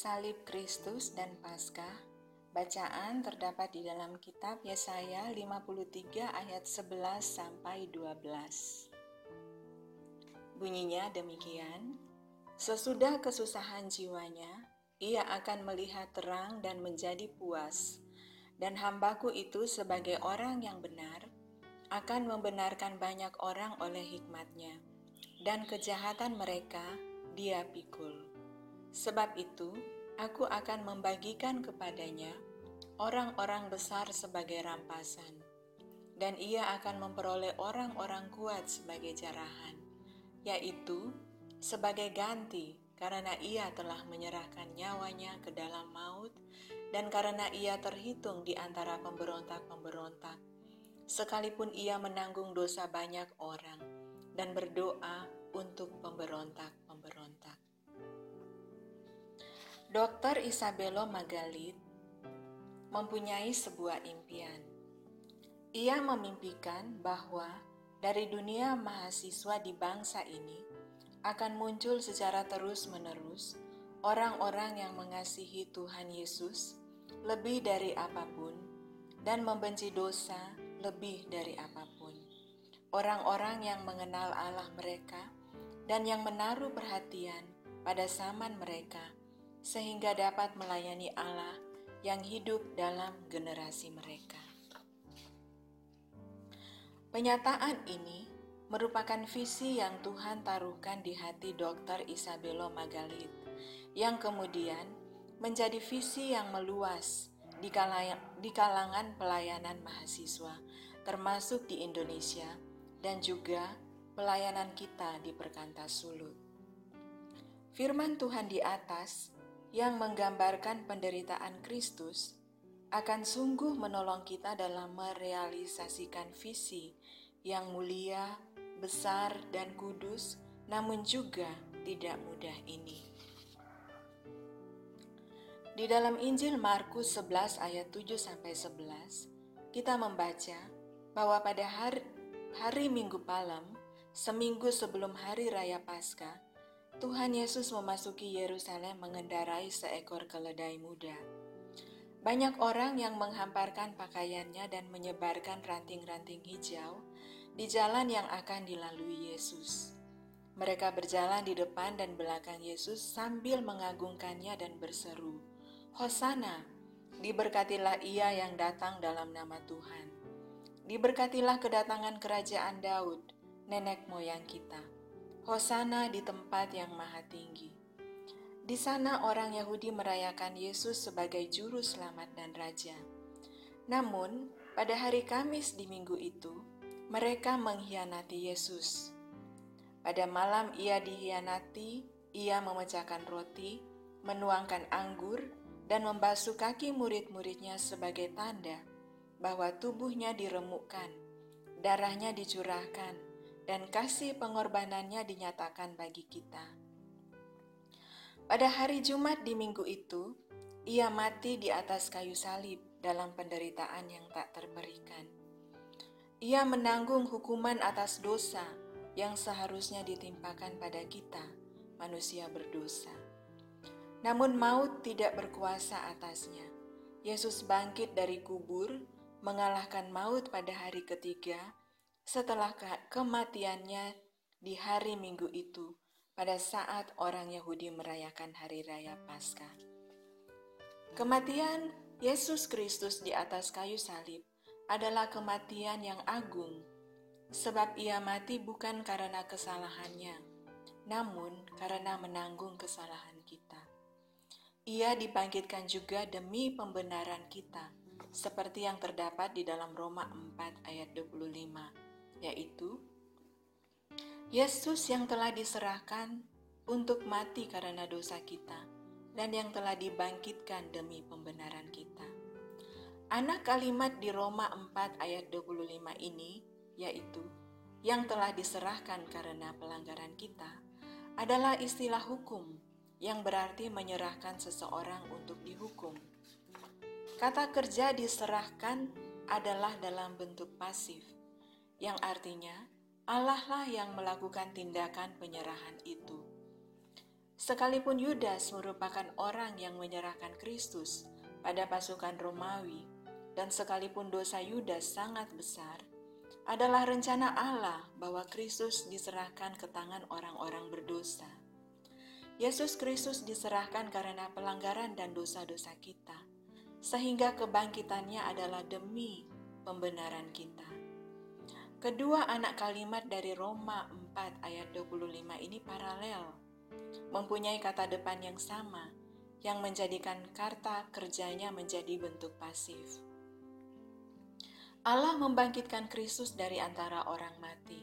Salib Kristus dan Paskah. Bacaan terdapat di dalam kitab Yesaya 53 ayat 11 sampai 12. Bunyinya demikian: Sesudah kesusahan jiwanya, ia akan melihat terang dan menjadi puas. Dan hambaku itu sebagai orang yang benar, akan membenarkan banyak orang oleh hikmatnya, dan kejahatan mereka dia pikul. Sebab itu, aku akan membagikan kepadanya orang-orang besar sebagai rampasan, dan ia akan memperoleh orang-orang kuat sebagai jarahan, yaitu sebagai ganti karena ia telah menyerahkan nyawanya ke dalam maut, dan karena ia terhitung di antara pemberontak-pemberontak, sekalipun ia menanggung dosa banyak orang dan berdoa untuk pemberontak-pemberontak. Dr. Isabello Magalit mempunyai sebuah impian. Ia memimpikan bahwa dari dunia mahasiswa di bangsa ini akan muncul secara terus-menerus orang-orang yang mengasihi Tuhan Yesus lebih dari apa pun dan membenci dosa lebih dari apa pun. Orang-orang yang mengenal Allah mereka dan yang menaruh perhatian pada zaman mereka sehingga dapat melayani Allah yang hidup dalam generasi mereka. Penyataan ini merupakan visi yang Tuhan taruhkan di hati Dr. Isabello Magalit, yang kemudian menjadi visi yang meluas di, di kalangan pelayanan mahasiswa, termasuk di Indonesia, dan juga pelayanan kita di Perkantas Sulut. Firman Tuhan di atas yang menggambarkan penderitaan Kristus akan sungguh menolong kita dalam merealisasikan visi yang mulia, besar, dan kudus, namun juga tidak mudah ini. Di dalam Injil Markus 11 ayat 7 sampai 11, kita membaca bahwa pada hari, hari Minggu Palem, seminggu sebelum hari raya Paskah, Tuhan Yesus memasuki Yerusalem mengendarai seekor keledai muda. Banyak orang yang menghamparkan pakaiannya dan menyebarkan ranting-ranting hijau di jalan yang akan dilalui Yesus. Mereka berjalan di depan dan belakang Yesus sambil mengagungkannya dan berseru, "Hosana! Diberkatilah Ia yang datang dalam nama Tuhan. Diberkatilah kedatangan kerajaan Daud, nenek moyang kita." Hosana di tempat yang maha tinggi. Di sana orang Yahudi merayakan Yesus sebagai juru selamat dan raja. Namun, pada hari Kamis di minggu itu, mereka mengkhianati Yesus. Pada malam ia dihianati, ia memecahkan roti, menuangkan anggur, dan membasuh kaki murid-muridnya sebagai tanda bahwa tubuhnya diremukkan, darahnya dicurahkan, dan kasih pengorbanannya dinyatakan bagi kita. Pada hari Jumat di minggu itu, ia mati di atas kayu salib dalam penderitaan yang tak terberikan. Ia menanggung hukuman atas dosa yang seharusnya ditimpakan pada kita, manusia berdosa. Namun maut tidak berkuasa atasnya. Yesus bangkit dari kubur, mengalahkan maut pada hari ketiga, setelah kematiannya di hari Minggu itu, pada saat orang Yahudi merayakan hari raya Paskah. Kematian Yesus Kristus di atas kayu salib adalah kematian yang agung, sebab ia mati bukan karena kesalahannya, namun karena menanggung kesalahan kita. Ia dibangkitkan juga demi pembenaran kita, seperti yang terdapat di dalam Roma 4 ayat 25 yaitu Yesus yang telah diserahkan untuk mati karena dosa kita dan yang telah dibangkitkan demi pembenaran kita. Anak kalimat di Roma 4 ayat 25 ini yaitu yang telah diserahkan karena pelanggaran kita adalah istilah hukum yang berarti menyerahkan seseorang untuk dihukum. Kata kerja diserahkan adalah dalam bentuk pasif yang artinya Allah lah yang melakukan tindakan penyerahan itu. Sekalipun Yudas merupakan orang yang menyerahkan Kristus pada pasukan Romawi, dan sekalipun dosa Yudas sangat besar, adalah rencana Allah bahwa Kristus diserahkan ke tangan orang-orang berdosa. Yesus Kristus diserahkan karena pelanggaran dan dosa-dosa kita, sehingga kebangkitannya adalah demi pembenaran kita. Kedua anak kalimat dari Roma 4 ayat 25 ini paralel, mempunyai kata depan yang sama, yang menjadikan kata kerjanya menjadi bentuk pasif. Allah membangkitkan Kristus dari antara orang mati.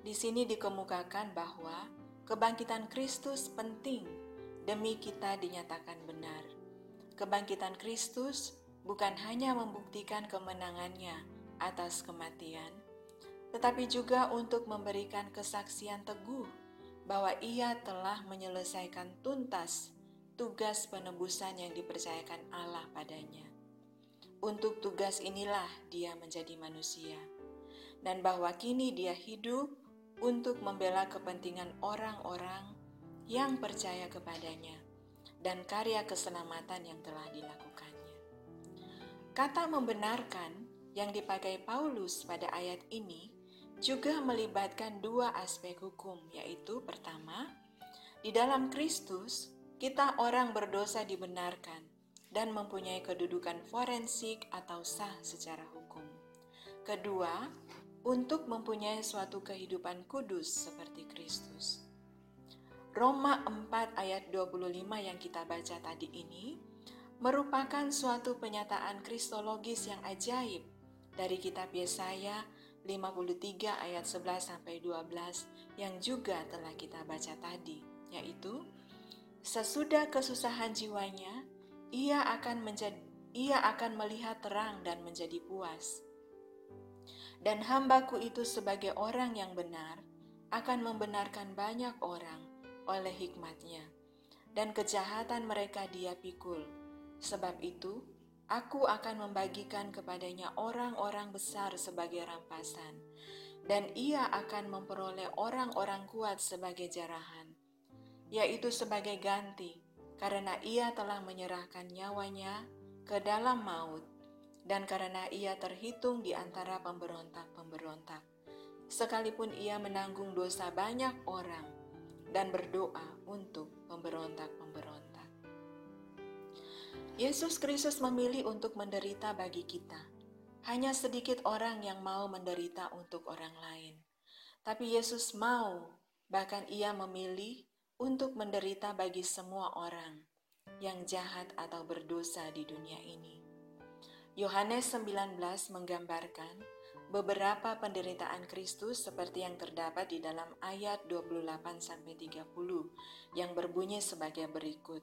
Di sini dikemukakan bahwa kebangkitan Kristus penting demi kita dinyatakan benar. Kebangkitan Kristus bukan hanya membuktikan kemenangannya atas kematian, tetapi juga untuk memberikan kesaksian teguh bahwa ia telah menyelesaikan tuntas tugas penebusan yang dipercayakan Allah padanya. Untuk tugas inilah dia menjadi manusia, dan bahwa kini dia hidup untuk membela kepentingan orang-orang yang percaya kepadanya dan karya keselamatan yang telah dilakukannya. Kata membenarkan yang dipakai Paulus pada ayat ini juga melibatkan dua aspek hukum, yaitu pertama, di dalam Kristus kita orang berdosa dibenarkan dan mempunyai kedudukan forensik atau sah secara hukum. Kedua, untuk mempunyai suatu kehidupan kudus seperti Kristus. Roma 4 ayat 25 yang kita baca tadi ini merupakan suatu penyataan kristologis yang ajaib dari kitab Yesaya 53 ayat 11 sampai 12 yang juga telah kita baca tadi, yaitu sesudah kesusahan jiwanya ia akan menjadi ia akan melihat terang dan menjadi puas. Dan hambaku itu sebagai orang yang benar akan membenarkan banyak orang oleh hikmatnya, dan kejahatan mereka dia pikul. Sebab itu, Aku akan membagikan kepadanya orang-orang besar sebagai rampasan, dan ia akan memperoleh orang-orang kuat sebagai jarahan, yaitu sebagai ganti, karena ia telah menyerahkan nyawanya ke dalam maut, dan karena ia terhitung di antara pemberontak-pemberontak, sekalipun ia menanggung dosa banyak orang dan berdoa untuk pemberontak-pemberontak. Yesus Kristus memilih untuk menderita bagi kita. Hanya sedikit orang yang mau menderita untuk orang lain. Tapi Yesus mau, bahkan ia memilih untuk menderita bagi semua orang yang jahat atau berdosa di dunia ini. Yohanes 19 menggambarkan beberapa penderitaan Kristus seperti yang terdapat di dalam ayat 28 sampai 30 yang berbunyi sebagai berikut.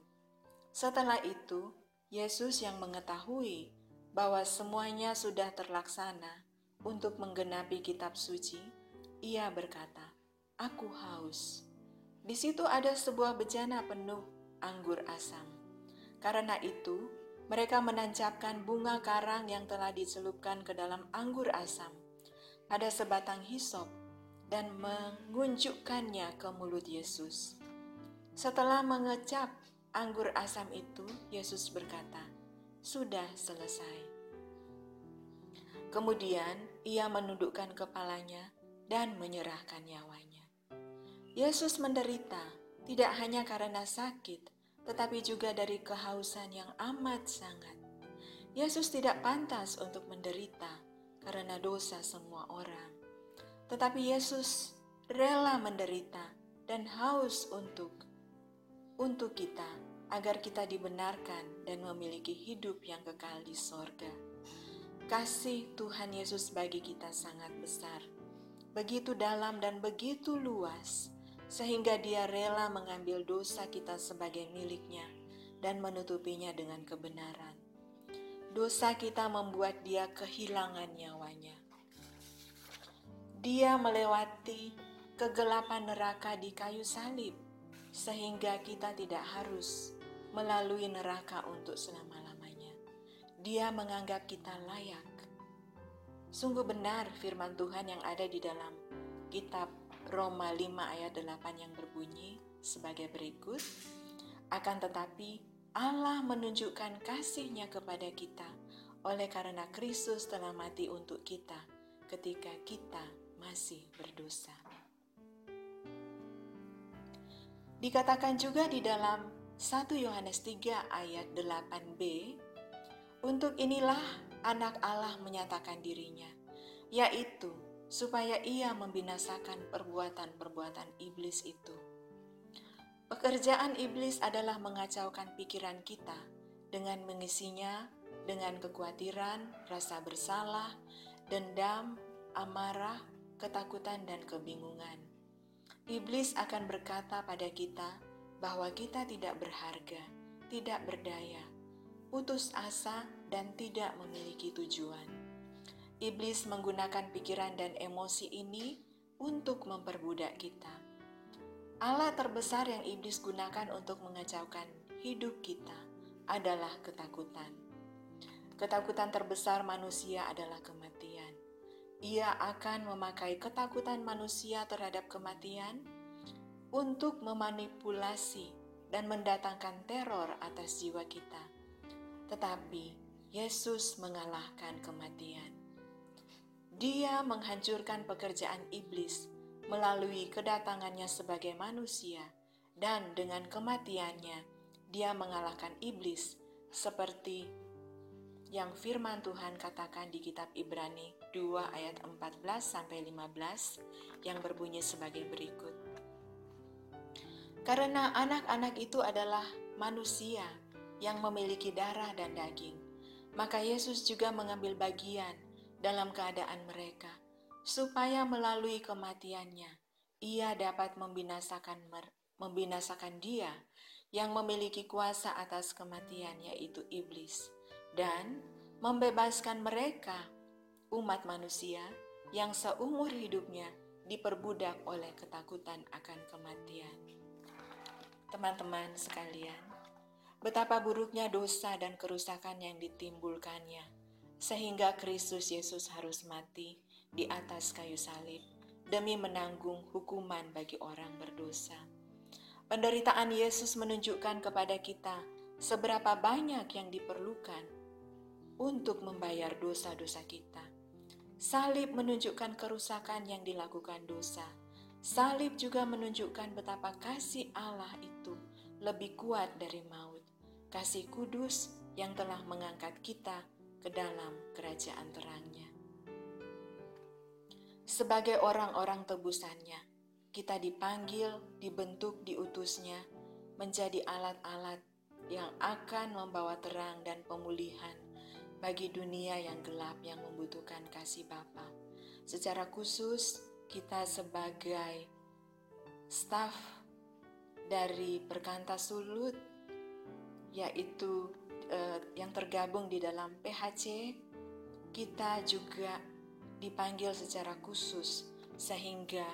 Setelah itu, Yesus yang mengetahui bahwa semuanya sudah terlaksana untuk menggenapi kitab suci, ia berkata, "Aku haus." Di situ ada sebuah bejana penuh anggur asam. Karena itu, mereka menancapkan bunga karang yang telah dicelupkan ke dalam anggur asam pada sebatang hisop dan mengunjukkannya ke mulut Yesus. Setelah mengecap anggur asam itu, Yesus berkata, "Sudah selesai." Kemudian ia menundukkan kepalanya dan menyerahkan nyawanya. Yesus menderita tidak hanya karena sakit, tetapi juga dari kehausan yang amat sangat. Yesus tidak pantas untuk menderita karena dosa semua orang, tetapi Yesus rela menderita dan haus untuk untuk kita agar kita dibenarkan dan memiliki hidup yang kekal di sorga. Kasih Tuhan Yesus bagi kita sangat besar, begitu dalam dan begitu luas, sehingga Dia rela mengambil dosa kita sebagai miliknya dan menutupinya dengan kebenaran. Dosa kita membuat Dia kehilangan nyawanya. Dia melewati kegelapan neraka di kayu salib, sehingga kita tidak harus melalui neraka untuk selama-lamanya. Dia menganggap kita layak. Sungguh benar firman Tuhan yang ada di dalam kitab Roma 5 ayat 8 yang berbunyi, sebagai berikut. Akan tetapi, Allah menunjukkan kasih-Nya kepada kita oleh karena Kristus telah mati untuk kita ketika kita masih berdosa. Dikatakan juga di dalam 1 Yohanes 3 ayat 8b, untuk inilah anak Allah menyatakan dirinya, yaitu supaya ia membinasakan perbuatan-perbuatan iblis itu. Pekerjaan iblis adalah mengacaukan pikiran kita dengan mengisinya dengan kekhawatiran, rasa bersalah, dendam, amarah, ketakutan, dan kebingungan. Iblis akan berkata pada kita bahwa kita tidak berharga, tidak berdaya, putus asa, dan tidak memiliki tujuan. Iblis menggunakan pikiran dan emosi ini untuk memperbudak kita. Allah terbesar yang iblis gunakan untuk mengacaukan hidup kita adalah ketakutan. Ketakutan terbesar manusia adalah kematian ia akan memakai ketakutan manusia terhadap kematian untuk memanipulasi dan mendatangkan teror atas jiwa kita. Tetapi Yesus mengalahkan kematian. Dia menghancurkan pekerjaan iblis melalui kedatangannya sebagai manusia, dan dengan kematiannya dia mengalahkan iblis seperti yang firman Tuhan katakan di kitab Ibrani 2 ayat 14 sampai 15 yang berbunyi sebagai berikut. Karena anak-anak itu adalah manusia yang memiliki darah dan daging, maka Yesus juga mengambil bagian dalam keadaan mereka, supaya melalui kematiannya ia dapat membinasakan membinasakan dia yang memiliki kuasa atas kematian yaitu iblis dan membebaskan mereka, umat manusia yang seumur hidupnya diperbudak oleh ketakutan akan kematian. Teman-teman sekalian, betapa buruknya dosa dan kerusakan yang ditimbulkannya, sehingga Kristus Yesus harus mati di atas kayu salib demi menanggung hukuman bagi orang berdosa. Penderitaan Yesus menunjukkan kepada kita seberapa banyak yang diperlukan untuk membayar dosa-dosa kita. Salib menunjukkan kerusakan yang dilakukan dosa. Salib juga menunjukkan betapa kasih Allah itu lebih kuat dari maut. Kasih kudus yang telah mengangkat kita ke dalam kerajaan terangnya. Sebagai orang-orang tebusannya, kita dipanggil, dibentuk, diutusnya menjadi alat-alat yang akan membawa terang dan pemulihan bagi dunia yang gelap yang membutuhkan kasih Bapa. Secara khusus, kita sebagai staf dari Perkantas Sulut, yaitu eh, yang tergabung di dalam PHC, kita juga dipanggil secara khusus sehingga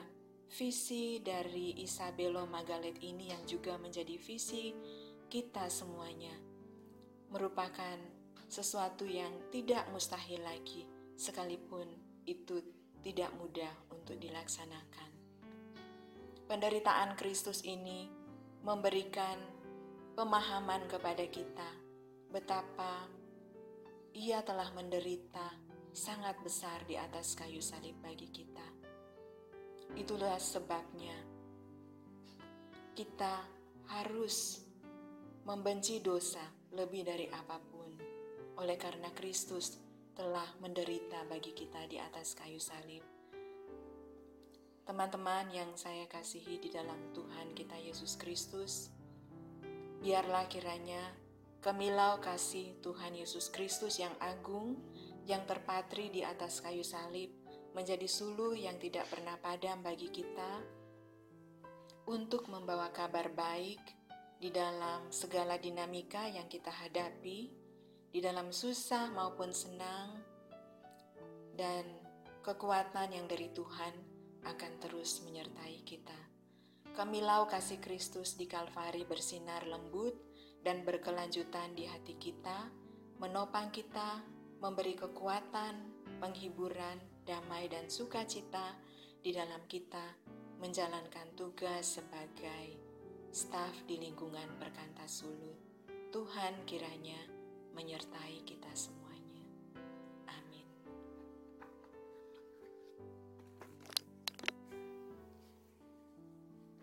visi dari Isabelo Magalet ini yang juga menjadi visi kita semuanya merupakan sesuatu yang tidak mustahil lagi, sekalipun itu tidak mudah untuk dilaksanakan. Penderitaan Kristus ini memberikan pemahaman kepada kita betapa Ia telah menderita sangat besar di atas kayu salib bagi kita. Itulah sebabnya kita harus membenci dosa lebih dari apa pun oleh karena Kristus telah menderita bagi kita di atas kayu salib. Teman-teman yang saya kasihi di dalam Tuhan kita Yesus Kristus, biarlah kiranya kemilau kasih Tuhan Yesus Kristus yang agung, yang terpatri di atas kayu salib, menjadi suluh yang tidak pernah padam bagi kita untuk membawa kabar baik di dalam segala dinamika yang kita hadapi di dalam susah maupun senang, dan kekuatan yang dari Tuhan akan terus menyertai kita. Kamilau kasih Kristus di Kalvari bersinar lembut dan berkelanjutan di hati kita, menopang kita, memberi kekuatan, penghiburan, damai, dan sukacita di dalam kita menjalankan tugas sebagai staf di lingkungan Perkantas Sulut. Tuhan kiranya menyertai kita semua.